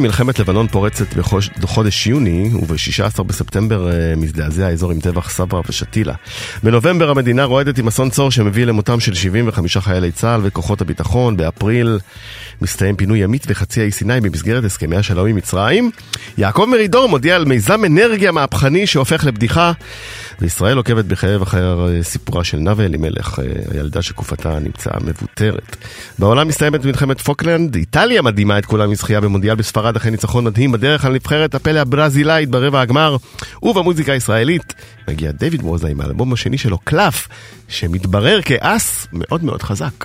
מלחמת לבנון פורצת בחודש יוני וב-16 בספטמבר אה, מזדעזע האזור עם טבח סברה ושתילה. בנובמבר המדינה רועדת עם אסון צור שמביא למותם של 75 חיילי צה"ל וכוחות הביטחון. באפריל מסתיים פינוי ימית וחצי האי סיני במסגרת הסכמי השלום עם מצרים. יעקב מרידור מודיע על מיזם אנרגיה מהפכני שהופך לבדיחה. וישראל עוקבת בכאב אחר סיפורה של נאוה אלימלך, אה, הילדה שגופתה נמצאה מבוטרת. בעולם מסתיימת מלחמת פוקלנד, איטליה מדהימה את כולם בזכייה במונדיאל בספרד אחרי ניצחון מדהים בדרך על נבחרת הפלא הברזילאית ברבע הגמר. ובמוזיקה הישראלית מגיע דיוויד מוזה עם האלבום השני שלו, קלף, שמתברר כאס מאוד מאוד חזק.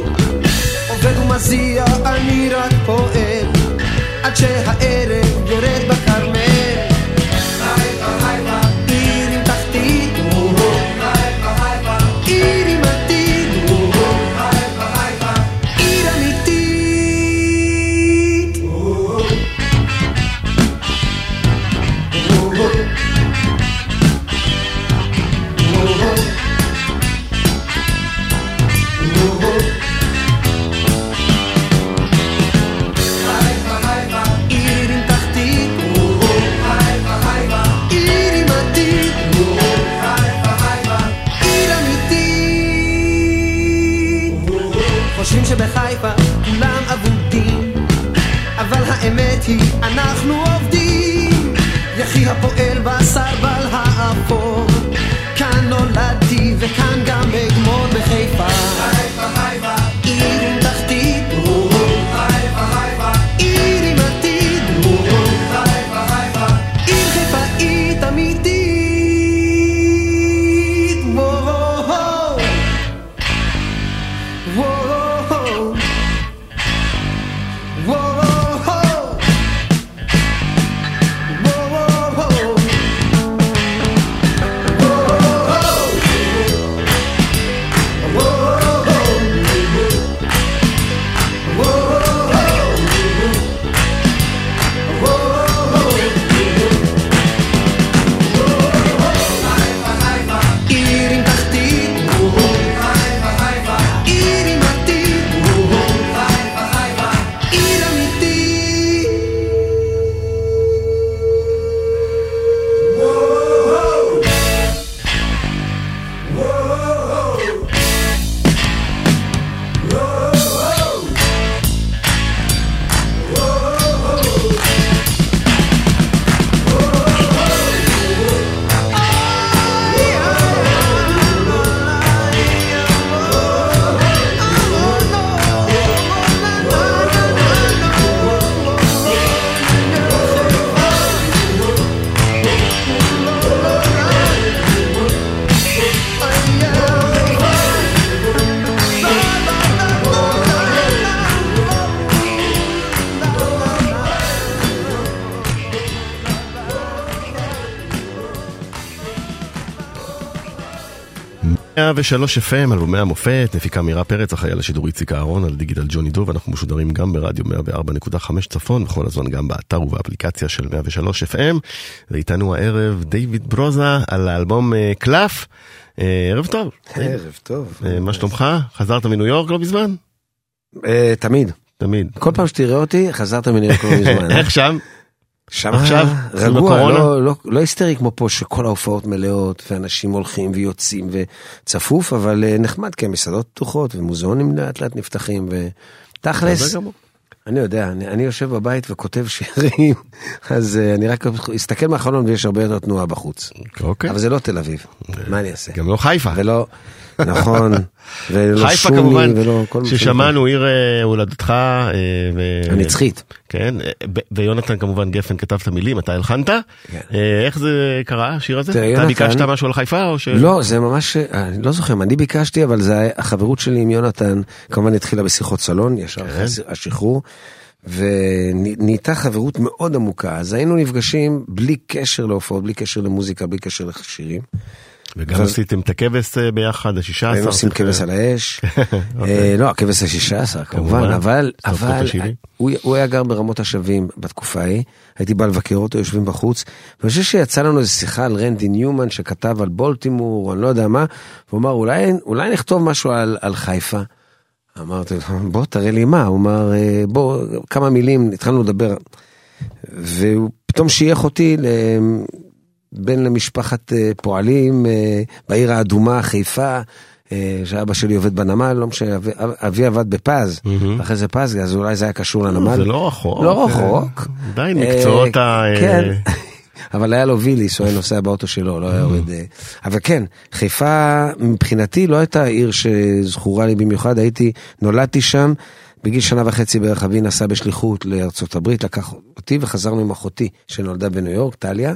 ומזיע אני רק פועל. עד שהערב יורד בכרמל 103 FM, אלבומי המופת, נפיקה מירה פרץ, אחראי על השידור איציק אהרון, על דיגיטל ג'וני דוב, אנחנו משודרים גם ברדיו 104.5 צפון, בכל הזמן גם באתר ובאפליקציה של 103 FM, ואיתנו הערב דיוויד ברוזה על האלבום אה, קלף. אה, ערב טוב. ערב טוב. אה, מה שלומך? חזרת מניו יורק לא מזמן? תמיד. תמיד. כל פעם שתראה אותי, חזרת מניו יורק לא מזמן. איך שם? שם עכשיו? רגוע, בקורונה? לא, לא, לא היסטרי כמו פה שכל ההופעות מלאות ואנשים הולכים ויוצאים וצפוף, אבל אה, נחמד כי המסעדות פתוחות ומוזיאונים לאט לאט נפתחים ותכלס. אני יודע, אני, אני יושב בבית וכותב שירים, אז אה, אני רק אסתכל מהחלון ויש הרבה יותר תנועה בחוץ. אוקיי. אבל זה לא תל אביב, מה אני אעשה? גם לא חיפה. ולא, נכון, ולא חיפה כמובן, ולא כל ששמענו עיר אה, הולדתך. אה, ו- הנצחית. כן, אה, ויונתן כמובן גפן כתב את המילים, אתה הלחנת. כן. איך זה קרה, השיר הזה? אתה יונתן- ביקשת משהו על חיפה או ש... לא, זה ממש, אני לא זוכר אם אני ביקשתי, אבל זה החברות שלי עם יונתן, כמובן התחילה בשיחות סלון, ישר אחרי הס- השחרור, ונהייתה חברות מאוד עמוקה, אז היינו נפגשים בלי קשר להופעות, בלי קשר למוזיקה, בלי קשר לשירים. וגם עשיתם את הכבש אה, ביחד, ה-16. היינו עושים כבש על האש, אה, לא, הכבש השישה עשר כמובן. אבל, אבל. הוא הוא היה גר ברמות השבים בתקופה ההיא, הייתי בא לבקר אותו, יושבים בחוץ, ואני חושב שיצא לנו איזו שיחה על רנדי ניומן שכתב על בולטימור, אני לא יודע מה, והוא אמר, אולי, נכתוב משהו על, על חיפה. אמרתי לו, בוא תראה לי מה, הוא אמר, "אה, בוא, כמה מילים, התחלנו לדבר, והוא פתאום שייך אותי ל... בן למשפחת אה, פועלים אה, בעיר האדומה, חיפה, אה, שאבא שלי עובד בנמל, לא משנה, אבי- אבי עבד בפז. אחרי זה פז, אז אולי זה היה קשור לנמל. זה לא רחוק. לא רחוק. עדיין מקצועות ה... כן, אבל היה לו ויליס, הוא היה נוסע באוטו שלו, לא היה יורד... אה, אבל כן, חיפה מבחינתי לא הייתה עיר שזכורה לי במיוחד, הייתי, נולדתי שם. בגיל שנה וחצי בערך אבי נסע בשליחות לארצות הברית, לקח אותי וחזרנו עם אחותי שנולדה בניו יורק, טליה.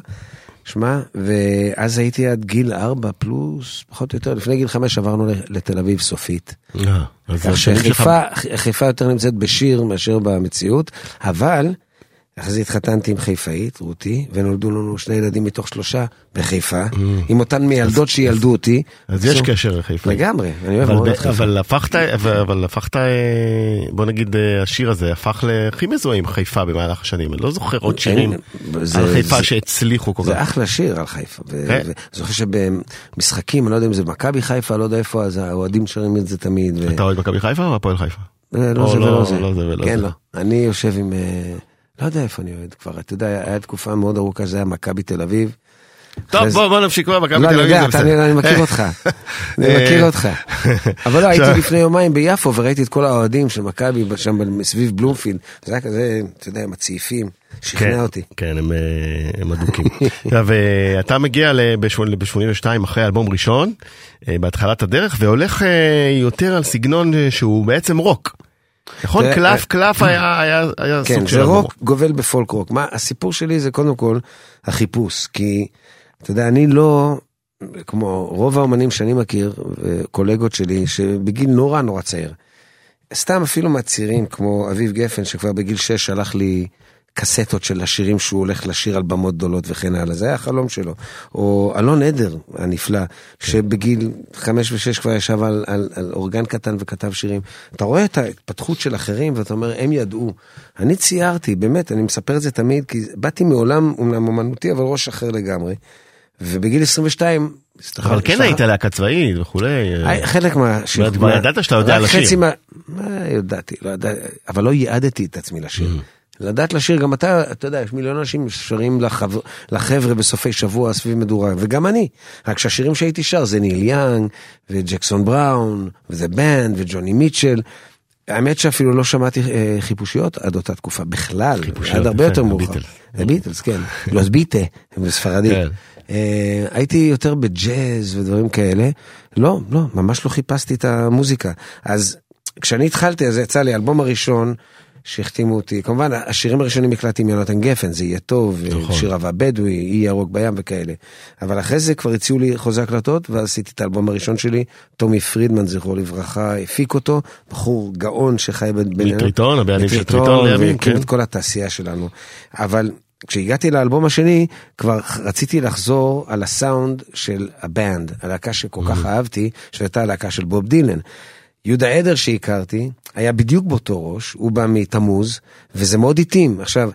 שמע, ואז הייתי עד גיל ארבע פלוס, פחות או יותר, לפני גיל חמש עברנו ל- לתל אביב סופית. אה, אז כך שחיפה חיפה יותר נמצאת בשיר מאשר במציאות, אבל אחרי זה התחתנתי עם חיפאית, רותי, ונולדו לנו שני ילדים מתוך שלושה בחיפה, עם אותן מיילדות שילדו אותי. Mm. אז יש קשר לחיפה. לגמרי, אני אוהב מאוד את חיפה. אבל הפכת, אבל, הפכת, אה, בוא נגיד, אה, השיר הזה הפך להכי מזוהה עם חיפה במהלך השנים. אני לא זוכר עוד שירים על חיפה שהצליחו כל כך. זה אחלה שיר על חיפה. כן. זוכר שבמשחקים, אני לא יודע אם זה מכבי חיפה, לא יודע איפה, אז האוהדים שרים את זה תמיד. אתה אוהד מכבי חיפה או הפועל חיפה? אה, לא זה לא- ולא זה. לא זה ולא כן, זה. לא. אני יושב עם... אה, לא יודע איפה אני אוהד כבר. אתה יודע, היה תקופה מאוד ארוכה שזה היה מכבי תל אביב. טוב, זה- בוא בוא נמשיך כבר מכבי לא, תל אני אביב. יודע, זה אתה- בסדר. אני אני מכיר אותך. אני אה, מכיר אותך. אבל לא, הייתי לפני יומיים ביפו וראיתי את כל האוהדים של מכבי שם סביב בלומפילד. זה היה כזה, אתה יודע, עם הצעיפים. כן, שכנע אותי. כן, הם, אה, אדוקים. עכשיו, אה, מגיע ב-82 אחרי אלבום ראשון, אה, בהתחלת הדרך, והולך אה, יותר על סגנון אה, שהוא בעצם רוק. נכון? קלף, אה, קלף היה כן, סוג של זה אלבום רוק גובל בפולק רוק. מה, הסיפור שלי זה קודם כל החיפוש, כי, אתה יודע, אני לא, כמו רוב האומנים שאני מכיר, וקולגות שלי, שבגיל נורא נורא צעיר, סתם אפילו מהצעירים, כמו אביב גפן, שכבר בגיל 6 שלח לי קסטות של השירים שהוא הולך לשיר על במות גדולות וכן הלאה, זה היה החלום שלו. או אלון עדר הנפלא, שבגיל 5 ו-6 כבר ישב על, על, על אורגן קטן וכתב שירים. אתה רואה את ההתפתחות של אחרים ואתה אומר, הם ידעו. אני ציירתי, באמת, אני מספר את זה תמיד, כי באתי מעולם, אומנם אומנותי, אבל ראש אחר לגמרי. ובגיל 22, אבל כן היית להקה צבאית וכולי. אה, חלק מהשיר. כבר ידעת שאתה יודע לשיר. חצי מה... מה ידעתי, לא ידעתי, אבל לא ייעדתי את עצמי לשיר. לדעת לשיר, גם אתה, אתה יודע, יש מיליון אנשים ששרים לחבר, לחבר'ה בסופי שבוע סביב מדורה, וגם אני. רק שהשירים שהייתי שר זה ניל יאנג, וג'קסון בראון, וזה בנד, וג'וני מיטשל. האמת שאפילו לא שמעתי אה, חיפושיות עד אותה תקופה בכלל, עד הרבה יותר מאוחר. הביטלס. הביטלס, כן. לוס ביטה, בספרדית. כן. אה, הייתי יותר בג'אז ודברים כאלה. לא, לא, ממש לא חיפשתי את המוזיקה. אז כשאני התחלתי, אז יצא לי האלבום הראשון שהחתימו אותי. כמובן, השירים הראשונים הקלטתי עם יונתן גפן, זה יהיה טוב, נכון. שיר אהבה בדואי, אי ירוק בים וכאלה. אבל אחרי זה כבר הציעו לי חוזה הקלטות, ואז עשיתי את האלבום הראשון שלי, טומי פרידמן, זכרו לברכה, הפיק אותו, בחור גאון שחי ב- בינינו. מטריטון, הבעלים של טריטון לימים, כן. את כל התעשייה שלנו. אבל כשהגעתי לאלבום השני, כבר רציתי לחזור על הסאונד של הבנד, הלהקה שכל. כך אהבתי, שהייתה הלהקה של בוב דילן. יהודה עדר שהכרתי, היה בדיוק באותו ראש, הוא בא מתמוז, וזה מאוד התאים. עכשיו,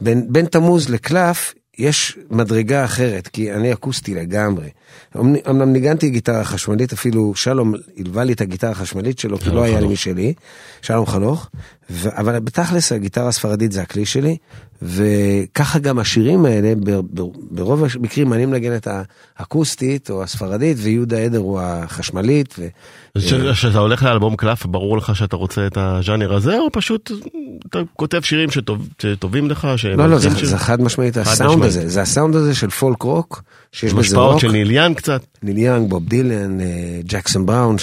בין, בין תמוז לקלף, יש מדרגה אחרת, כי אני אקוסטי לגמרי. אמנ- אמנם ניגנתי גיטרה חשמלית, אפילו שלום הלווה לי את הגיטרה החשמלית שלו, כי לא היה לי. משלי, שלום חנוך, ו- אבל בתכלס הגיטרה הספרדית זה הכלי שלי, וככה גם השירים האלה, ב- ב- ברוב המקרים אני מנגן את האקוסטית או הספרדית, ויהודה עדר הוא החשמלית. ו- כשאתה הולך לאלבום קלף, ברור לך שאתה רוצה את הז'אנר הזה, או פשוט אתה כותב שירים שטוב- שטובים לך? לא, לא, זה, שמלחינים זה? חד משמעית הסאונד משמעית. הזה, זה הסאונד הזה של פולק רוק, שיש בזה רוק. של ניל יאנג קצת. ניל יאנג, בוב דילן, אה, ג'קסון בראון,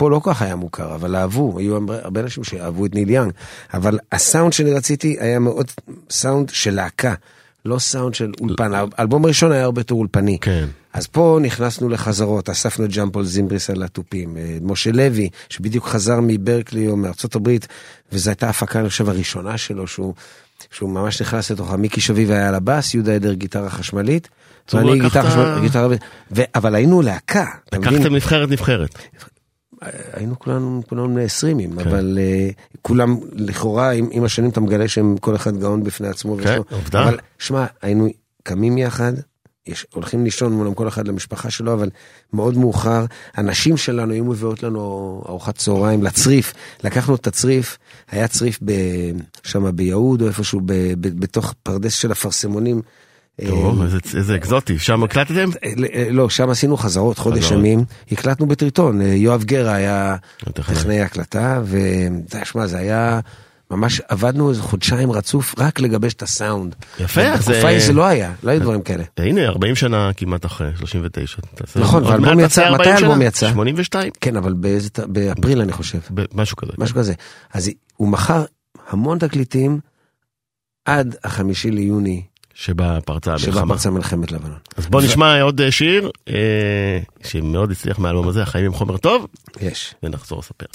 שפה לא כל כך היה מוכר, אבל אהבו, היו הרבה- אנשים שאהבו את ניל יאנג, אבל הסאונד שאני רציתי היה מאוד סאונד של להקה, לא סאונד של אולפן. האלבום הראשון היה הרבה יותר אולפני. כן. אז פה נכנסנו לחזרות, אספנו את ז'אן פול זימבריס על התופים, אה, משה לוי, שבדיוק חזר מברקלי או מארצות הברית, וזו הייתה ההפקה, אני חושב, הראשונה שלו, שהוא, שהוא ממש נכנס לתוכה. מיקי שביב היה על הבאס, יהודה עדר גיטרה חשמלית, ואני גיטרה חשמלית, גיטרה... ו... אבל היינו להקה? לקחתם נבחרת נבחרת. היינו כולנו, כולנו בני עשרימים, אבל uh, כולם, לכאורה, עם, עם השנים אתה מגלה שהם כל אחד גאון בפני עצמו. כן, לו- עובדה. אבל שמע, היינו קמים יחד, יש, הולכים לישון מולם כל אחד למשפחה שלו, אבל מאוד מאוחר, הנשים שלנו היו מביאות לנו ארוחת צהריים לצריף, לקחנו את הצריף, היה צריף שם ביהוד או איפשהו ב, ב, בתוך פרדס של אפרסמונים. טוב, איזה- איזה אקזוטי. שם הקלטתם? אה, אה, לא, שם עשינו חזרות, חודש. ימים, הקלטנו בטריטון, אה, יואב גרה היה הטכנאי. טכנאי הקלטה, ושמע, זה היה, ממש עבדנו איזה חודשיים רצוף רק לגבש את הסאונד. יפה, אז בתקופה זה- ההיא זה לא היה, לא היו דברים כאלה. הנה, 40 שנה כמעט אחרי, 39. תעשה- נכון, והאלבום יצא- מתי 40 האלבום? יצא? 82, כן, אבל באפריל אני חושב, משהו כזה. משהו כזה. אז הוא מכר המון תקליטים עד החמישי ליוני, שבה פרצה שבה המלחמה. פרצה מלחמת לבנון. אז בוא נשמע עוד אה, שיר אה, שמאוד הצליח מהאלבום הזה, החיים עם חומר טוב, יש. ונחזור לספר.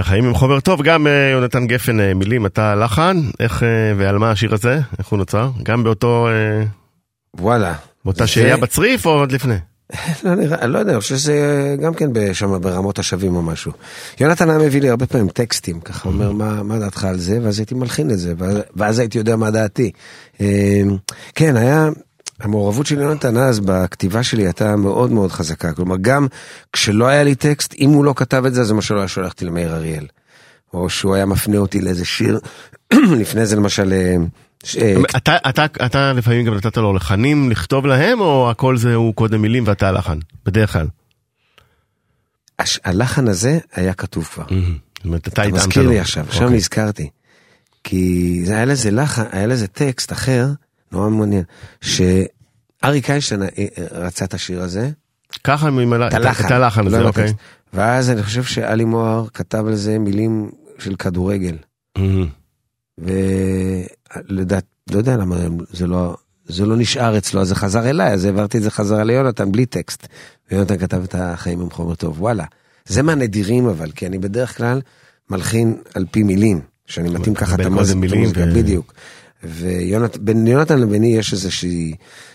חיים עם חומר טוב, גם אה, יונתן גפן אה, מילים, אתה לחן, איך אה, ועל מה השיר הזה, איך הוא נוצר? גם באותו, אה, וואלה. באותה שהייה בצריף או עוד לפני? לא נראה, אני לא יודע, אני חושב שזה גם כן שם ברמות השבים או משהו. יונתן היה מביא לי הרבה פעמים טקסטים, ככה אומר, מה, מה דעתך על זה? ואז הייתי מלחין את זה, ואז, ואז הייתי יודע מה דעתי. אה, כן, היה, המעורבות של יונתן אז בכתיבה שלי הייתה מאוד מאוד חזקה. כלומר, גם כשלא היה לי טקסט, אם הוא לא כתב את זה, זה מה שלא היה שולח אותי למאיר אריאל. או שהוא היה מפנה אותי לאיזה שיר, לפני זה למשל... אה, ש- אה, אתה, אתה, אתה לפעמים גם נתת לו לחנים לכתוב להם, או הכל זה הוא קודם מילים ואתה הלחן? בדרך כלל. הש- הלחן הזה היה כתוב כבר. זאת אומרת, אתה אתה התאמת מזכיר לו. לי עכשיו, עכשיו אוקיי. נזכרתי. כי היה לזה לחן, היה לזה טקסט אחר, נורא מעניין, שאריק איינשטיין אה, אה, רצה את השיר הזה, ככה את הלחן, הלחן לא הזה, עם אוקיי. ואז אני חושב שאלי מוהר כתב על זה מילים של כדורגל. ולדעת, לא יודע למה זה לא, זה לא נשאר אצלו, אז זה חזר אליי, אז העברתי את זה חזרה ליונתן בלי טקסט. ויונתן כתב את החיים עם חומר טוב, וואלה. זה מהנדירים אבל, כי אני בדרך כלל מלחין על פי מילים, שאני מתאים ככה את המוזיקה, ו- בדיוק. ובין יונתן לביני יש איזושהי,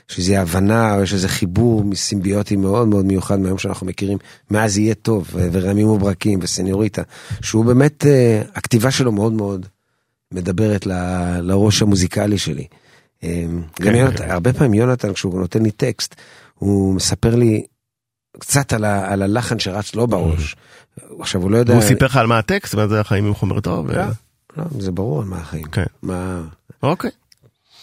איזושהי הבנה, או יש איזה חיבור סימביוטי מאוד מאוד מיוחד מהיום שאנחנו מכירים, מאז יהיה טוב, ורמים וברקים וסניוריטה, שהוא באמת, אה, הכתיבה שלו מאוד מאוד מדברת ל- לראש המוזיקלי שלי. אה, גם כן, יונתן, כן. הרבה פעמים יונתן, כשהוא נותן לי טקסט, הוא מספר לי קצת על, ה, על הלחן שרץ לו בראש. עכשיו, הוא לא יודע... והוא סיפר לך על מה הטקסט, מה זה החיים עם חומר טוב? לא, לא, זה ברור על מה החיים. כן. מה, אוקיי.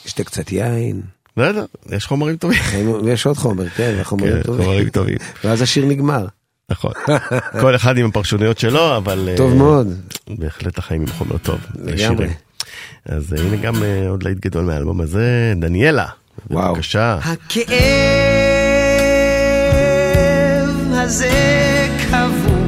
שתה קצת יין, לא יודע, יש חומרים טובים. ויש עוד חומר, כן, כן, טובים. חומרים טובים. ואז השיר נגמר. נכון. כל אחד עם הפרשנויות שלו, אבל... אה, טוב מאוד, בהחלט החיים עם חומר טוב. לגמרי. אז אה, הנה גם אה, עוד להיט גדול מהאלבום הזה, דניאלה. וואו. בבקשה. הכאב הזה קבוע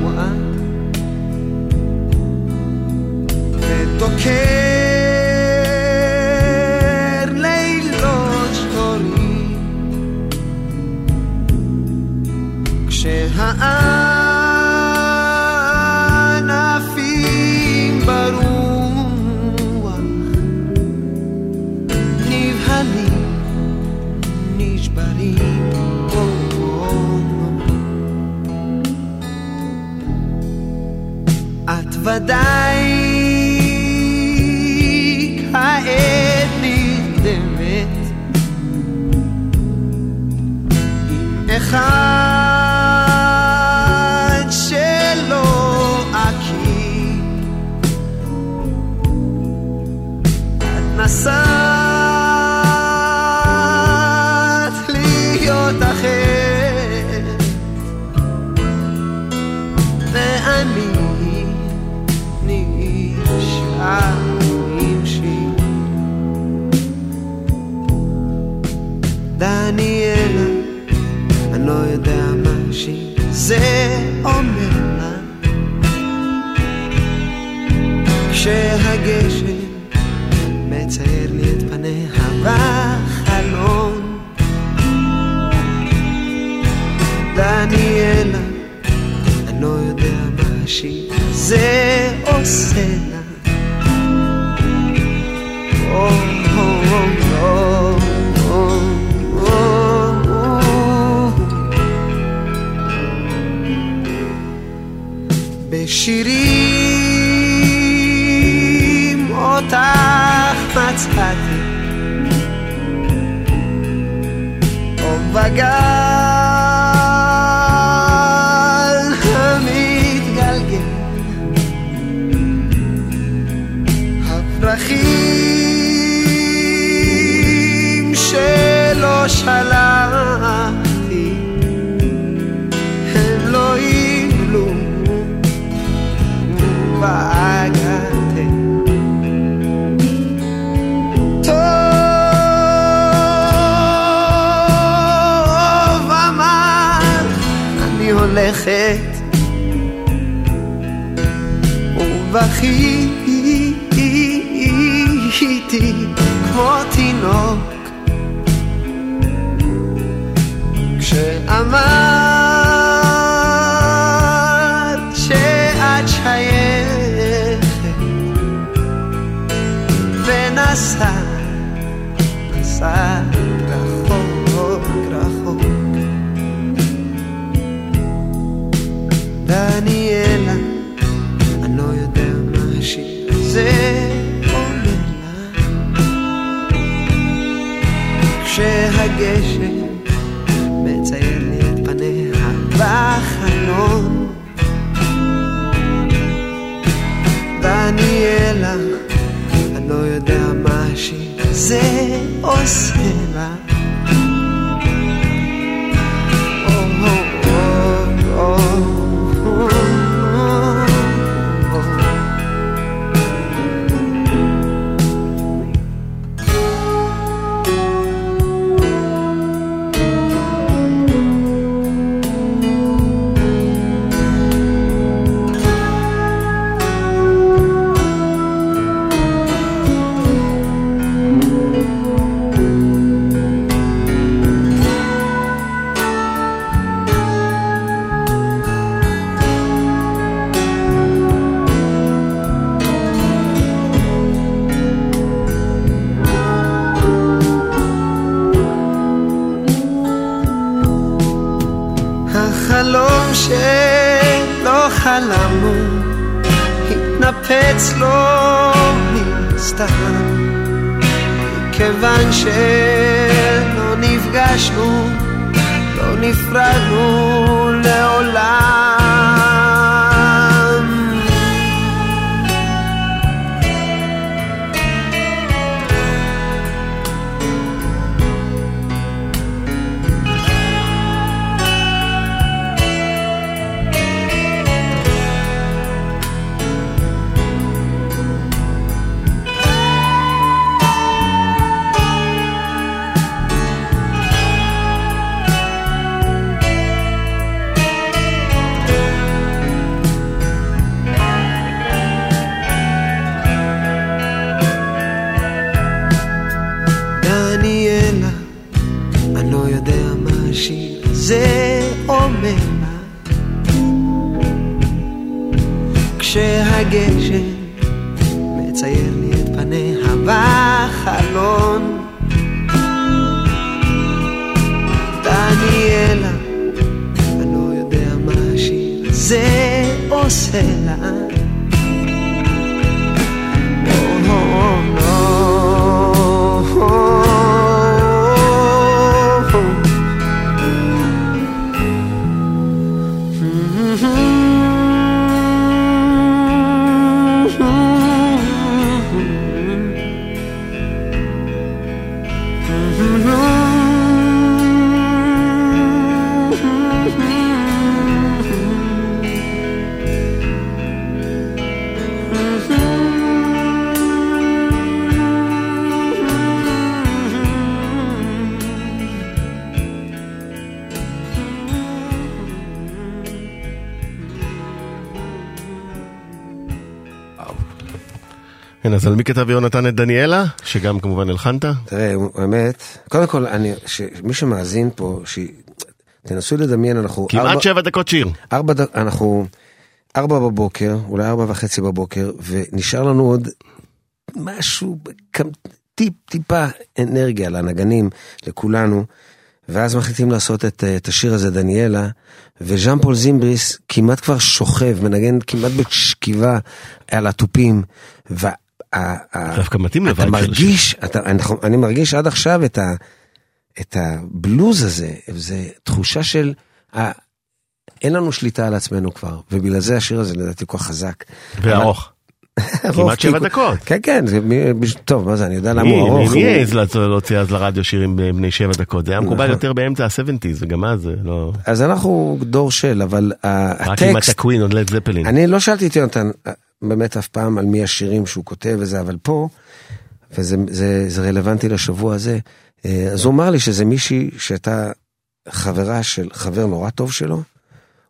עם ובכיתי כמו תינוק. כשאמרת שאת שייכת ונסעת נסעת כשהגשם התנפץ לו מסתם. כיוון שלא נפגשנו לא נפרדנו לעולם כן, אז על מי כתב יונתן את דניאלה? שגם כמובן הלחנת? תראה, באמת, קודם כל, אני, מי שמאזין פה, ש... תנסו לדמיין, אנחנו... כמעט ארבע- שבע דקות שיר. ארבע, ד- אנחנו ארבע בבוקר, אולי ארבע וחצי בבוקר, ונשאר לנו עוד משהו, כ- טיפ, טיפה אנרגיה לנגנים, לכולנו, ואז מחליטים לעשות את, אה, את השיר הזה, דניאלה, וז'אן פול זימבריס כמעט כבר שוכב, מנגן כמעט בשכיבה על התופים, דווקא מתאים אתה של מרגיש, אתה, אני, מרגיש עד עכשיו את, ה, את הבלוז הזה, זה תחושה של, ה, אין לנו שליטה על עצמנו כבר, ובגלל זה השיר הזה לדעתי כל כך חזק. וארוך. ארוך, כמעט שבע דקות. כן, כן, טוב, מה זה, אני יודע למה הוא ארוך. מי העז להוציא אז לרדיו שירים בני שבע דקות? זה היה מקובל נכון. יותר באמצע ה-70's, וגם אז זה לא... אז אנחנו דור של, אבל ה- רק עם הטקסט, הקווין עוד לד זפלין. אני לא שאלתי את יונתן באמת אף פעם על מי השירים שהוא כותב וזה, אבל פה, וזה זה, זה רלוונטי לשבוע הזה, אה, אז הוא אמר לי שזה מישהי שהייתה חברה של חבר נורא טוב שלו,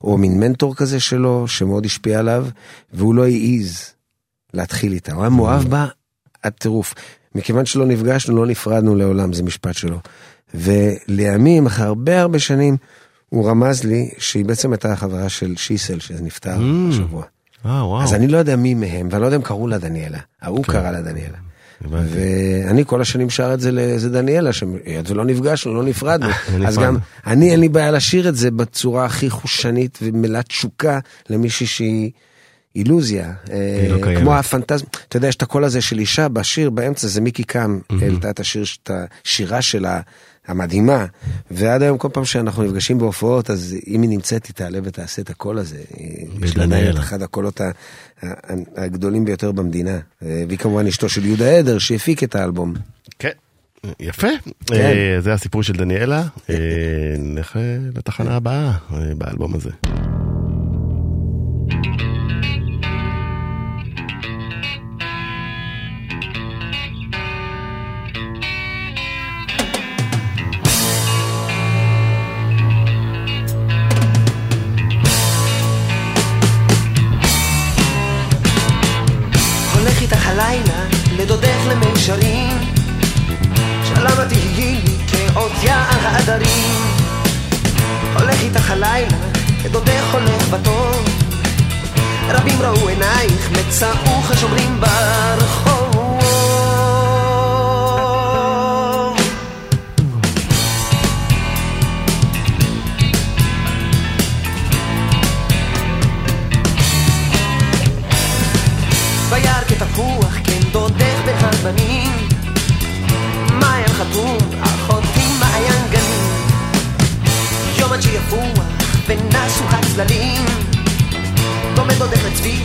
או מין מנטור כזה שלו, שמאוד השפיע עליו, והוא לא העז להתחיל איתה. הוא היה מאוהב בה עד טירוף. מכיוון שלא נפגשנו, לא נפרדנו לעולם, זה משפט שלו. ולימים, אחרי הרבה הרבה שנים, הוא רמז לי שהיא בעצם הייתה החברה של שיסל, שנפטר Mm. השבוע. אה, וואו. אז אני לא יודע מי מהם, ואני לא יודע אם קראו לה דניאלה. ההוא כן. קרא לה דניאלה. ואני כל השנים שר את זה לאיזה דניאלה, שהיות ולא נפגשנו, לא נפרדנו. לא אז. גם אני, אין לי בעיה לשיר את זה בצורה הכי חושנית ומלאת תשוקה למישהי שהיא אילוזיה. לא אה, קיימת. כמו הפנטזמה, אתה יודע, יש את הקול הזה של אישה בשיר, באמצע זה מיקי קם, העלתה את השיר, את השירה שלה. המדהימה, ועד היום כל פעם שאנחנו נפגשים בהופעות, אז אם היא נמצאת, היא תעלה ותעשה את הקול הזה. יש לה עדיין את. אחד הקולות הגדולים ביותר במדינה. אה, והיא כמובן אשתו של יהודה עדר, שהפיק את האלבום. כן. יפה, כן. אה, זה הסיפור של דניאלה, אה, נלך לתחנה הבאה אה, באלבום הזה. תהיי לי כאותיה על העדרים הולך איתך הלילה כדודך הולך בטוב. רבים ראו עינייך מצאוך השומרים ברחוב חתום, אחותי מעיין גנים יום עד שיפוח ונסו הצללים. דומה דודך לצבי,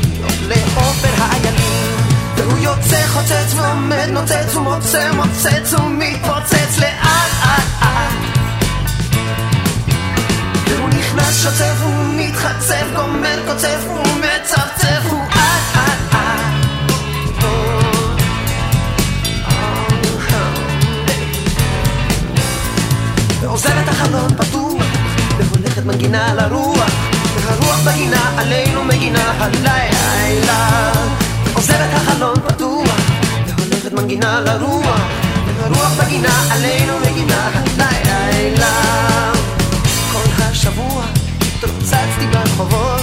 לעופר האיילים והוא יוצא חוצץ ועומד נוצץ ומוצא מוצץ ומתפוצץ לאט אט אט. והוא נכנס שוצף ומתחצף גומר קוצף ומצפצף הוא אט אט ועוזב את החלון פתוח, והולכת מנגינה לרוח, והרוח בגינה עלינו מגינה הלילה. ועוזב את החלון פתוח, והולכת מנגינה לרוח, והרוח בגינה עלינו מגינה הלילה. כל השבוע התרוצצתי ברחובות,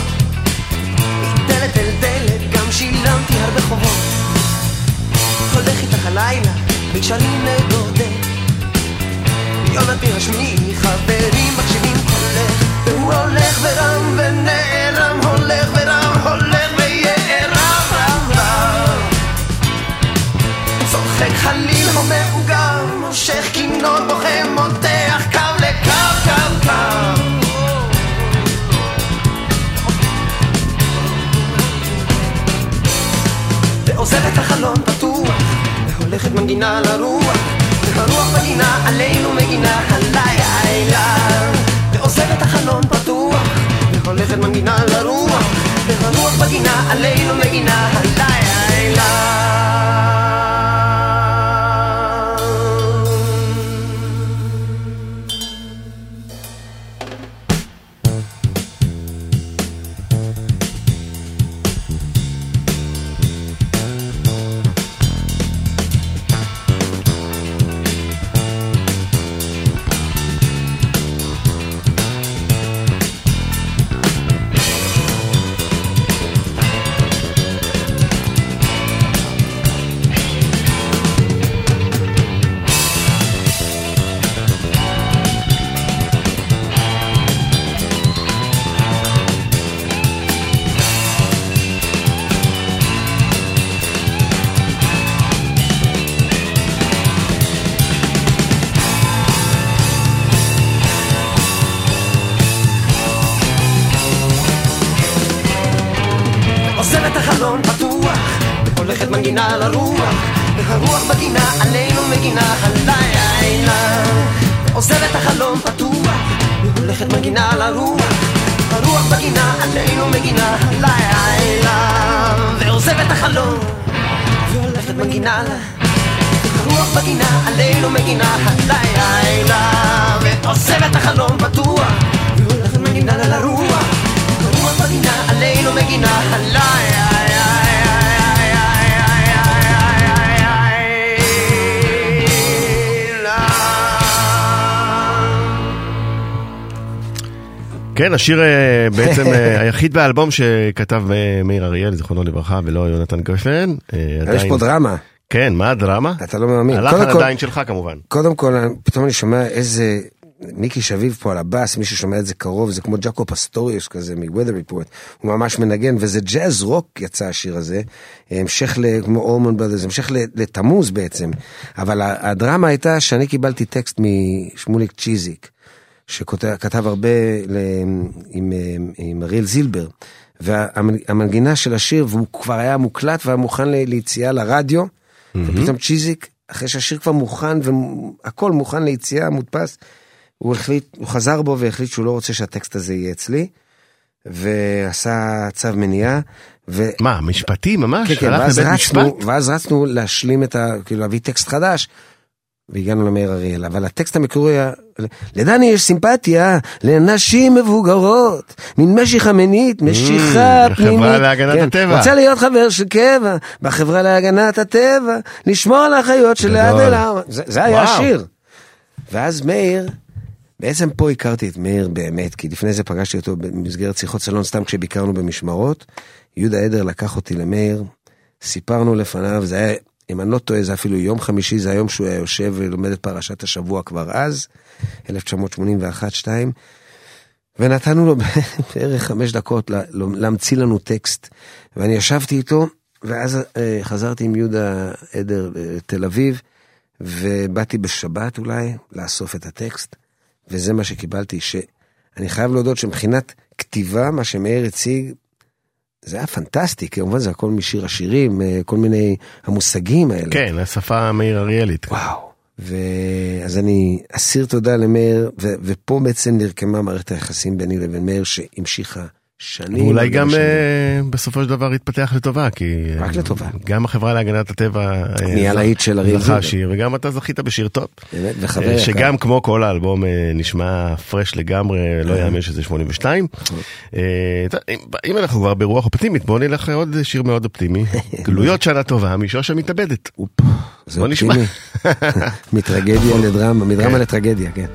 מדלת אל דלת גם שילמתי הרבה חובות. הולך איתך הלילה, בקשרים לדודך יונה תירשמי, חברים מקשיבים קולך והוא הולך ורם ונערם, הולך ורם, הולך ויערם רם רם. צוחק חליל, הומה עוגה, מושך כינור, בוכה, מותח קו לקו, קו, קו. ועוזב את החלון פתוח, והולכת מנגינה לרוח, הכנרת מגינה על לרוח והרוח מגינה עלינו מגינה הלילה. עוזב את החלום פתוח והולכת מגינה לרוח הרוח מגינה עלינו מגינה הלילה. ועוזב את החלום והולכת מגינה הרוח מגינה עלינו מגינה הלילה. ועוזב את החלום פתוח והולכת מגינה לרוח הרוח מגינה עלינו מגינה הלילה. כן, השיר אה, בעצם אה, היחיד באלבום שכתב אה, מאיר אריאל, זיכרונו לברכה, ולא יונתן גפן. יש פה דרמה, כן, מה הדרמה? אתה לא מאמין. קודם כל- עדיין שלך כמובן. קודם כל, פתאום אני שומע איזה... מיקי שביב פה על הבאס, מי ששומע את זה קרוב, זה כמו ג'קו פסטוריוס כזה מ-Weather Report, הוא ממש מנגן, וזה ג'אז רוק יצא השיר הזה, המשך ל... כמו Allman Brothers, המשך לתמוז בעצם, אבל הדרמה הייתה שאני קיבלתי טקסט משמוליק צ'יזיק, שכתב הרבה ל... עם, עם אריאל זילבר, והמנגינה של השיר, והוא כבר היה מוקלט והיה מוכן ליציאה לרדיו, ופתאום צ'יזיק, אחרי שהשיר כבר מוכן והכל מוכן ליציאה, מודפס, הוא החליט, הוא חזר בו והחליט שהוא לא רוצה שהטקסט הזה יהיה אצלי, ועשה צו מניעה, ו... מה, משפטי ממש? כן, כן, ואז רצנו, משפט? ואז רצנו להשלים את ה... כאילו להביא טקסט חדש, והגענו למאיר אריאל, אבל הטקסט המקורי היה, לדני יש סימפתיה לנשים מבוגרות, מין משיכה מינית, משיכה Mm, פנימית. החברה להגנת הטבע. רוצה להיות חבר של קבע, בחברה להגנת הטבע, לשמור על החיות שליד גדול. אליו. זה זה היה. השיר. ואז מאיר, בעצם פה הכרתי את מאיר באמת, כי לפני זה פגשתי אותו במסגרת שיחות סלון סתם כשביקרנו במשמרות. יהודה עדר לקח אותי למאיר, סיפרנו לפניו, זה היה, אם אני לא טועה, זה אפילו יום חמישי, זה היום שהוא היה יושב ולומד את פרשת השבוע כבר אז, 1981-2, ונתנו לו בערך חמש דקות לה- להמציא לנו טקסט, ואני ישבתי איתו, ואז אה, חזרתי עם יהודה עדר לתל אביב, ובאתי בשבת אולי לאסוף את הטקסט, וזה מה שקיבלתי, שאני חייב להודות שמבחינת כתיבה, מה שמאיר הציג, זה היה פנטסטי, כמובן זה הכל משיר השירים, אה, כל מיני המושגים האלה. כן, השפה מאיר אריאלית. וואו. ואז אני אסיר תודה למאיר, ו- ופה בעצם נרקמה מערכת היחסים ביני לבין מאיר שהמשיכה שנים. ואולי גם שנים. אה, בסופו של דבר יתפתח לטובה, כי... אה, רק לטובה. גם החברה להגנת הטבע... אה, נהיה להיט של אריאל זכה. שיר, וגם אתה זכית בשיר טוב. באמת, וחבר אה, יקר. שגם כמו כל האלבום אה, נשמע פרש לגמרי, לא יאמן שזה 82. אה, טוב, אם- אנחנו כבר ברוח אופטימית, בואו נלך לעוד שיר מאוד אופטימי. גלויות שנה טובה משוש המתאבדת. אופ, זה בוא נשמע. אופטימי. מטרגדיה לדרמה, מדרמה כן. לטרגדיה, כן.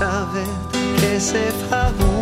לי עכשיו את כסף ההוא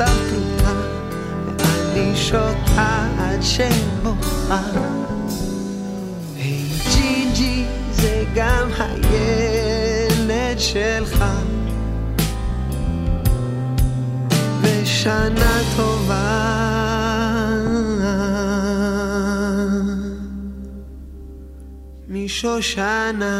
הפלוטה ואני שותה עד שבוכה היי ג'ינג'י זה גם הילד שלך. ושנה טובה. משושנה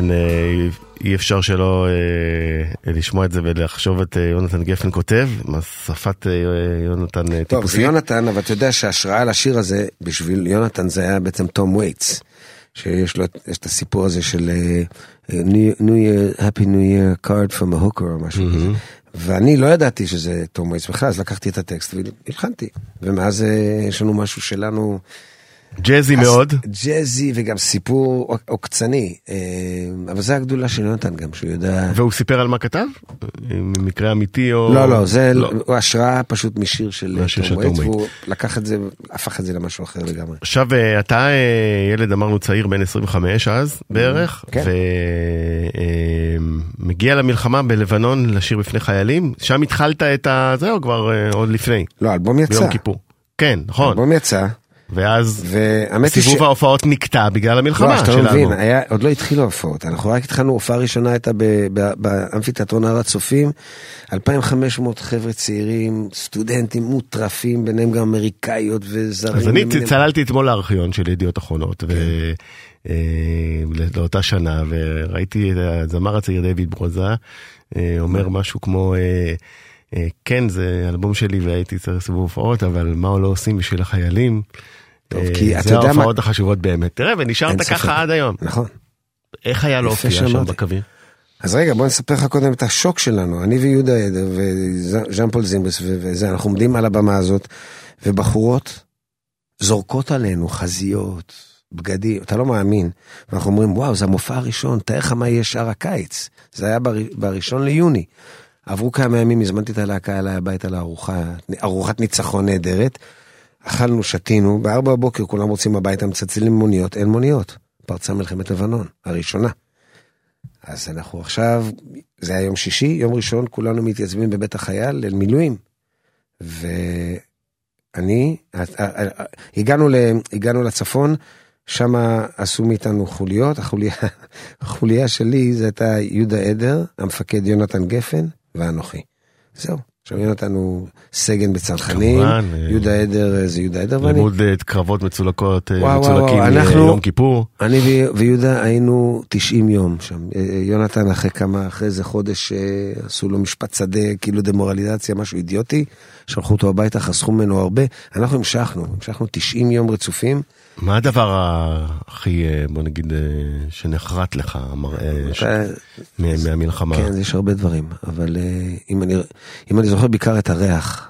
כן, אה, אי אפשר שלא אה, לשמוע את זה ולחשוב את אה, יונתן גפן כותב, מהשפת אה, יונתן אה, טוב, זה טיפוסי. יונתן, אבל אתה יודע שההשראה לשיר הזה, בשביל יונתן זה היה בעצם תום וייטס. שיש לו, את- הסיפור הזה של New New Year, Happy New Year card from a hooker או משהו כזה. ואני לא ידעתי שזה תום וייטס בכלל, אז לקחתי את הטקסט והלחנתי. ומאז יש לנו משהו שלנו... ג'אזי מאוד. ג'אזי וגם סיפור עוק- עוקצני. אה, אבל זה הגדולה של יונתן גם, שהוא יודע... והוא סיפר על מה כתב? ממקרה אמיתי או... לא, לא, זה לא. הוא השראה פשוט משיר של וייטס, והוא לקח את זה, הפך את זה למשהו אחר לגמרי. עכשיו אה, אתה אה, ילד אמרנו צעיר בן 25 אז בערך, כן. ומגיע למלחמה בלבנון לשיר בפני חיילים, שם התחלת את ה... זהו כבר עוד לפני, לא, האלבום יצא. ביום כיפור. כן, נכון, האלבום יצא, ואז היא ש... סיבוב ההופעות נקטע בגלל לא, המלחמה לא שלנו. מבין, היה, עוד לא התחילו ההופעות, אנחנו רק התחלנו, הופעה ראשונה הייתה באמפיתיאטרון הר הצופים, 2,500 חבר'ה צעירים, סטודנטים מוטרפים, ביניהם גם אמריקאיות וזרים. אז אני למיניהם. צללתי אתמול לארכיון של ידיעות אחרונות, ו... כן. אה, לאותה שנה, וראיתי את הזמר הצעיר דיוויד ברוזה אה, אומר משהו כמו, אה, כן, זה אלבום שלי והייתי צריך סיבוב הופעות, אבל מה לא עושים בשביל החיילים? טוב, אה, כי אתה זה יודע מה- ההופעות החשובות באמת. תראה, ונשארת. ככה עד היום. נכון. איך היה להופיע שם. בקווים? אז רגע, בוא נספר לך קודם את השוק שלנו. אני ויהודה וז'אן פול זימבס וזה, אנחנו עומדים על הבמה הזאת, ובחורות זורקות עלינו חזיות, בגדים, אתה לא מאמין. ואנחנו אומרים, וואו, זה המופע הראשון, תאר לך מה יהיה שאר הקיץ. זה היה בר- בראשון ליוני. עברו כמה ימים, הזמנתי את הלהקה אליי הביתה לארוחה, ארוחת ניצחון נהדרת. אכלנו, שתינו, בארבע בבוקר כולם רוצים הביתה, מצלצלים מוניות, אין מוניות. פרצה מלחמת לבנון, הראשונה. אז אנחנו עכשיו, זה היה יום שישי, יום ראשון כולנו מתייצבים בבית החייל למילואים. ואני, הגענו, ל, הגענו לצפון, שם עשו מאיתנו חוליות, החוליה, החוליה שלי זה הייתה יהודה עדר, המפקד יונתן גפן ואנוכי. זהו. עכשיו יונתן הוא סגן בצנחנים, אה, יהודה עדר אה, זה יהודה עדר, ואני, לימוד אה, קרבות מצולקות, וואו, מצולקים מיום כיפור. אני ויהודה היינו 90 יום שם. יונתן אחרי כמה, אחרי איזה חודש עשו לו משפט שדה, כאילו דמורליזציה, משהו אידיוטי. שלחו אותו הביתה, חסכו ממנו הרבה. אנחנו המשכנו, המשכנו 90 יום רצופים. מה הדבר הכי, אה, בוא נגיד, אה, שנחרט לך, המראה ש- אה, מה- מהמלחמה? כן, יש הרבה דברים, אבל אם אני, אם אני זוכר בעיקר את הריח,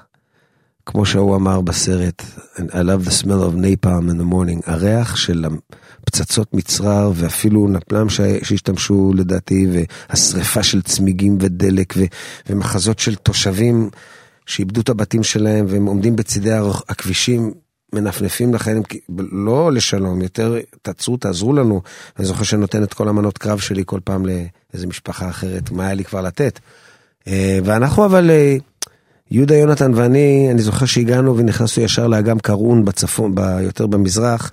כמו שהוא אמר בסרט, I love the smell of napalm in the morning, הריח של פצצות מצרר ואפילו נפלם ש- שהשתמשו לדעתי, והשריפה של צמיגים ודלק ו, ומחזות של תושבים שאיבדו את הבתים שלהם והם עומדים בצידי הכבישים. מנפנפים לחיילים, לא לשלום, יותר תעצרו, תעזרו לנו. אני זוכר שאני נותן את כל המנות קרב שלי כל פעם לאיזה משפחה אחרת, מה היה לי כבר לתת. אה, ואנחנו אבל, אה, יהודה יונתן ואני, אני זוכר שהגענו ונכנסנו ישר לאגם קרון בצפון, יותר במזרח,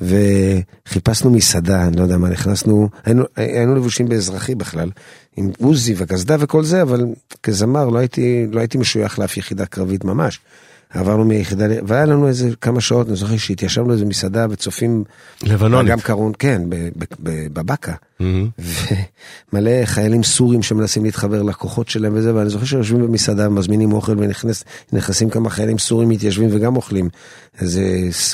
וחיפשנו מסעדה, אני לא יודע מה, נכנסנו, היינו, היינו לבושים באזרחי בכלל, עם עוזי וקסדה וכל זה, אבל כזמר לא הייתי, לא הייתי משוייך לאף יחידה קרבית ממש. עברנו מיחידה, והיה לנו איזה כמה שעות, אני זוכר שהתיישבנו באיזה מסעדה וצופים, לבנונית. באגם קרון, כן, ב- ב- ב- בבקה. מהמם. ומלא חיילים סורים שמנסים להתחבר לכוחות שלהם וזה, ואני זוכר שיושבים במסעדה, מזמינים אוכל ונכנסים כמה חיילים סורים מתיישבים וגם אוכלים איזה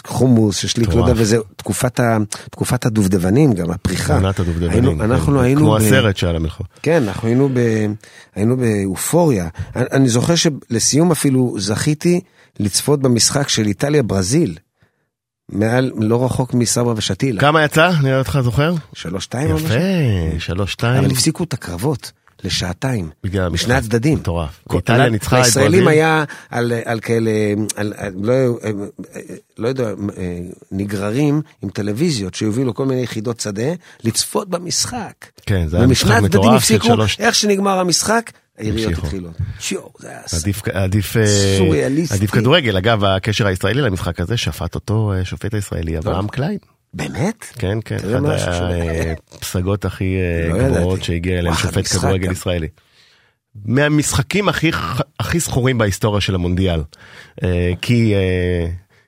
חומוס, ששליק, לא יודע. וזה תקופת, ה, תקופת הדובדבנים, גם הפריחה. עונת הדובדבנים. היינו, כן. אנחנו היינו... כמו ב- הסרט שעל המלחמה. כן, אנחנו היינו, ב, היינו באופוריה. אני, אני זוכר שלסיום אפילו זכיתי לצפות במשחק של איטליה-ברזיל, מעל, לא רחוק מסברה ושתילה. כמה יצא? נראה אותך זוכר? שלוש שתיים? יפה, שלוש שתיים. אבל הפסיקו את הקרבות לשעתיים. בגלל. משני הצדדים. מטורף. איטליה ניצחה את ברזיל. היה על, על כאלה, על, על, לא, לא יודע, אה, נגררים עם טלוויזיות שהובילו כל מיני יחידות שדה לצפות במשחק. כן, זה היה ומשני משחק הצדדים מטורף של הפסיקו, שלוש... איך שנגמר המשחק, היריות המשיכו. התחילו. שיו, זה היה... עדיף, עדיף, אה, סוריאליסטי. עדיף כדורגל. אגב, הקשר הישראלי למשחק הזה שפט אותו אה, שופט הישראלי אברהם קליין. באמת? כן, כן, שם. הפסגות הכי אה, לא. גבוהות שהגיע אליהם וואו, שופט כדורגל. ישראלי. מהמשחקים הכי הכי זכורים בהיסטוריה של המונדיאל. אה, כי אה,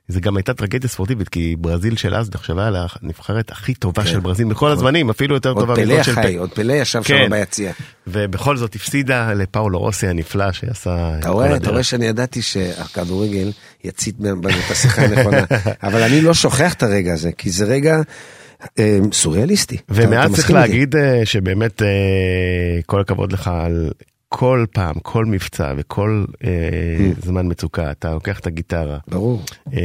זה גם הייתה טרגדיה ספורטיבית, כי ברזיל של אז נחשבה לנבחרת הכי טובה כן. של ברזיל בכל הזמנים, אפילו יותר עוד טובה פלא מזאת של החי, פ- עוד פלא ישב כן. שם ביציע. ובכל זאת הפסידה לפאולו רוסי הנפלא שעשה את אתה רואה, אתה. רואה שאני ידעתי שהכדורגל יצית בנו את השיחה הנכונה, אבל אני לא שוכח את הרגע הזה, כי זה רגע אה, סוריאליסטי. ומאז צריך? להגיד אה, שבאמת אה, כל הכבוד לך על כל פעם, כל מבצע וכל אה, Mm. זמן מצוקה, אתה לוקח את הגיטרה, ברור, אה,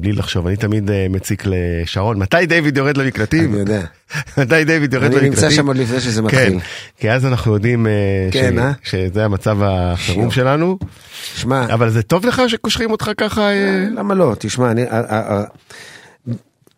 בלי לחשוב, אני תמיד אה, מציק לשרון, מתי דיוויד יורד למקלטים? אני יודע. מתי דיוויד יורד למקלטים? אני נמצא שם עוד לפני שזה כן, מתחיל. כי אז אנחנו יודעים אה, כן, ש- אה? שזה המצב החירום. שלנו, שמע, אבל זה טוב לך שקושרים אותך ככה? אה? למה לא? תשמע, אני...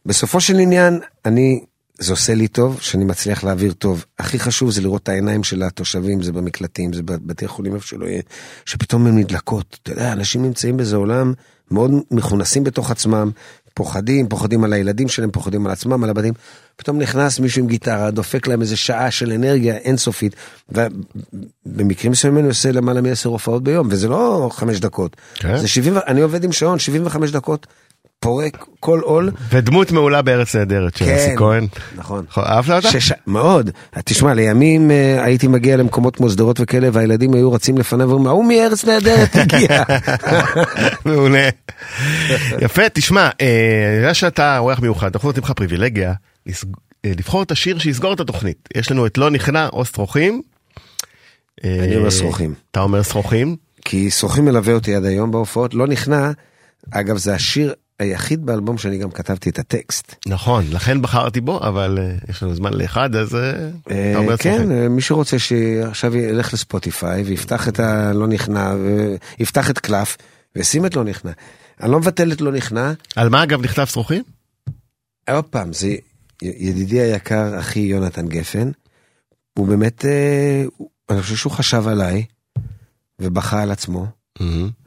בסופו של עניין, אני... זה עושה לי טוב, שאני מצליח להעביר טוב. הכי חשוב זה לראות את העיניים של התושבים, זה במקלטים, זה בבתי חולים, איפה שלא יהיה, שפתאום הן נדלקות. אתה יודע, אנשים נמצאים באיזה עולם מאוד מכונסים בתוך עצמם, פוחדים, פוחדים על הילדים שלהם, פוחדים על עצמם, על הבתים. פתאום נכנס מישהו עם גיטרה, דופק להם איזה שעה של אנרגיה אינסופית, ובמקרים מסוימים אני עושה למעלה מעשר הופעות ביום, וזה לא חמש דקות. כן. זה 70, ו- אני עובד עם שעון, 75 דקות, פורק כל עול. ודמות מעולה בארץ נהדרת של אסי כהן. נכון. אהבת אותה? מאוד. תשמע, לימים אה, הייתי מגיע למקומות כמו שדרות וכאלה, והילדים היו רצים לפניו ואומרים, ההוא מארץ נהדרת הגיע. מעולה. יפה, תשמע, אה, אני יודע שאתה אורח מיוחד, אנחנו נותנים לך פריבילגיה אה, לבחור את השיר שיסגור את התוכנית. יש לנו את לא נכנע או שרוכים. אני אומר שרוכים. אתה אומר שרוכים? כי שרוכים מלווה אותי עד היום בהופעות, לא נכנע. אגב, זה השיר היחיד באלבום שאני גם כתבתי את הטקסט. נכון, לכן בחרתי בו, אבל אה, יש לנו זמן לאחד, אז אה, אה, אתה אומר כן, שרוכים. אה, מי שרוצה שעכשיו ילך לספוטיפיי ויפתח את הלא נכנע, ויפתח את קלף, וישים את לא נכנע. אני לא מבטל את לא נכנע, על מה אגב נכתב שרוכים? עוד פעם, זה ידידי היקר, אחי יונתן גפן, הוא באמת, אני חושב שהוא חשב עליי, ובכה על עצמו.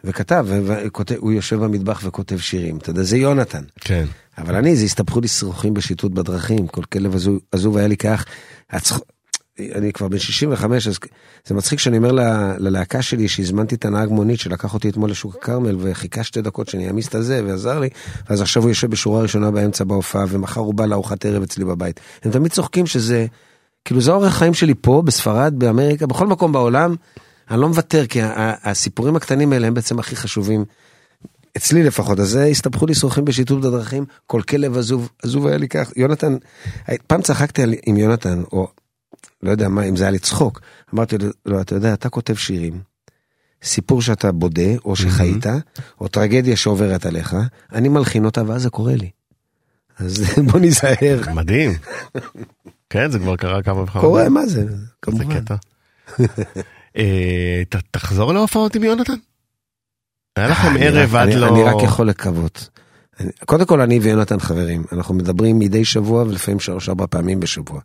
וכתב, וכותב- הוא יושב במטבח וכותב שירים. אתה יודע, זה יונתן. כן. אבל אני, זה הסתבכו לי שרוכים בשיטוט בדרכים, כל כלב עזוב- היה לי כך. הצח... אני כבר בן 65, אז זה מצחיק שאני אומר ל- ללהקה שלי שהזמנתי את הנהג מונית שלקח אותי אתמול לשוק הכרמל וחיכה שתי דקות שאני אעמיס את הזה ועזר לי, ואז עכשיו הוא יושב בשורה ראשונה באמצע בהופעה ומחר הוא בא לארוחת ערב אצלי בבית. הם תמיד צוחקים שזה, כאילו זה אורח חיים שלי פה, בספרד, באמריקה, בכל מקום בעולם. אני לא מוותר, כי הסיפורים הקטנים האלה הם בעצם הכי חשובים אצלי לפחות, אז זה הסתבכו לי שרוכים בשיתוף בדרכים, כל כלב עזוב, עזוב היה לי כך, יונתן, פעם צחקתי על- עם יונתן, או לא יודע מה, אם זה היה לצחוק, אמרתי לו, לא, אתה יודע, אתה כותב שירים, סיפור שאתה בודה, או שחיית, או טרגדיה שעוברת עליך, אני מלחין אותה ואז זה קורה לי. אז בוא ניזהר. מדהים. כן, זה כבר קרה כמה וכמה. קורה, מה זה? זה כמובן. קטע. אה, ת- תחזור להופעות עם יונתן? היה לכם אני ערב עד אני- לא... אני רק יכול לקוות. קודם כל אני ויונתן חברים, אנחנו מדברים מדי שבוע ולפעמים שלוש ארבע פעמים בשבוע.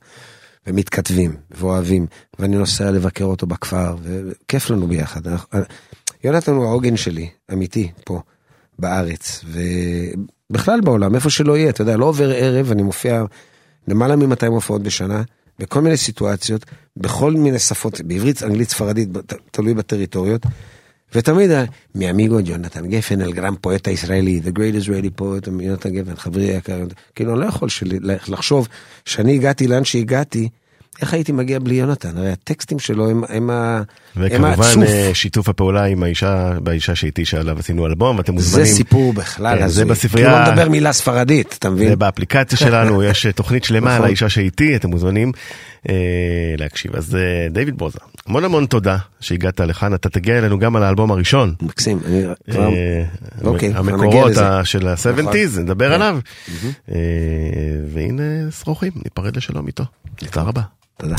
ומתכתבים ואוהבים, ואני נוסע לבקר אותו בכפר, וכיף לנו ביחד. אנחנו- יונתן הוא העוגן שלי, אמיתי, פה, בארץ, ובכלל בעולם, איפה שלא יהיה, אתה יודע, לא עובר ערב, אני מופיע למעלה מ-200 הופעות בשנה, בכל מיני סיטואציות, בכל מיני שפות, בעברית, אנגלית, ספרדית, תלוי בטריטוריות. ותמיד, ה- מאמיגו יונתן גפן, אל גרם פואט הישראלי, the great Israeli poet, יונתן גפן, חברי היקר, כאילו אני לא יכול שלי, לחשוב שאני הגעתי לאן שהגעתי, איך הייתי מגיע בלי יונתן? הרי הטקסטים שלו הם, הם, ה- הם וכמובן הצוף. אה, שיתוף הפעולה עם האישה, באישה שאיתי שעליו עשינו אלבום, ואתם זה מוזמנים. סיפור בכלל כן, זה. בספרייה- הוא לא מדבר מילה ספרדית, אתה מבין? זה באפליקציה שלנו, יש אה, תוכנית שלמה על נכון. האישה שאיתי, אתם מוזמנים להקשיב. אז אה, דיוויד ברוזה, המון המון תודה שהגעת לכאן, אתה תגיע אלינו גם על האלבום הראשון. מקסים, אני כבר... אה, אוקיי, כבר נגיע המקורות של ה-70's, נכון. נדבר כן. עליו. אה, והנה שרוכים, ניפרד לשלום איתו. תודה רבה. תודה.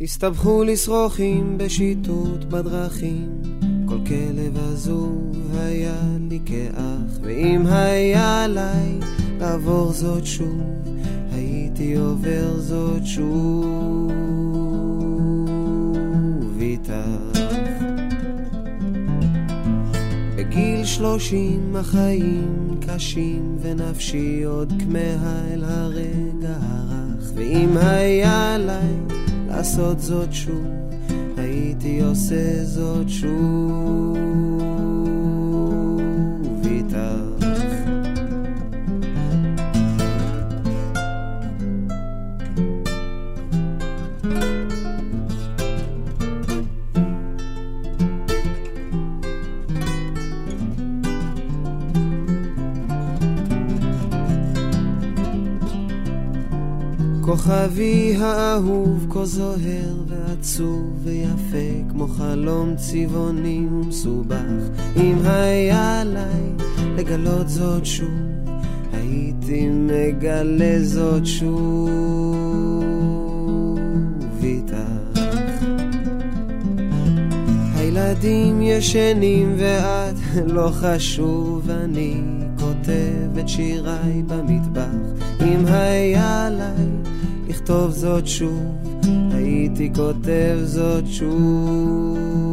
הסתבכו לי שרוכים בשיטוט בדרכים, כל כלב עזוב היה לי כאח, ואם היה עליי לעבור זאת שוב, הייתי עובר זאת שוב איתך. בגיל שלושים החיים קשים ונפשי עוד כמהה אל הרגע הרך ואם היה עליי לעשות זאת שוב הייתי עושה זאת שוב כוכבי האהוב כה זוהר ועצוב ויפה כמו חלום צבעוני ומסובך. אם היה עליי לגלות זאת שוב הייתי מגלה זאת שוב איתך. הילדים ישנים ואת לא חשוב אני כותב את שיריי במטבח. אם היה עליי לכתוב זאת שוב. הייתי כותב זאת שוב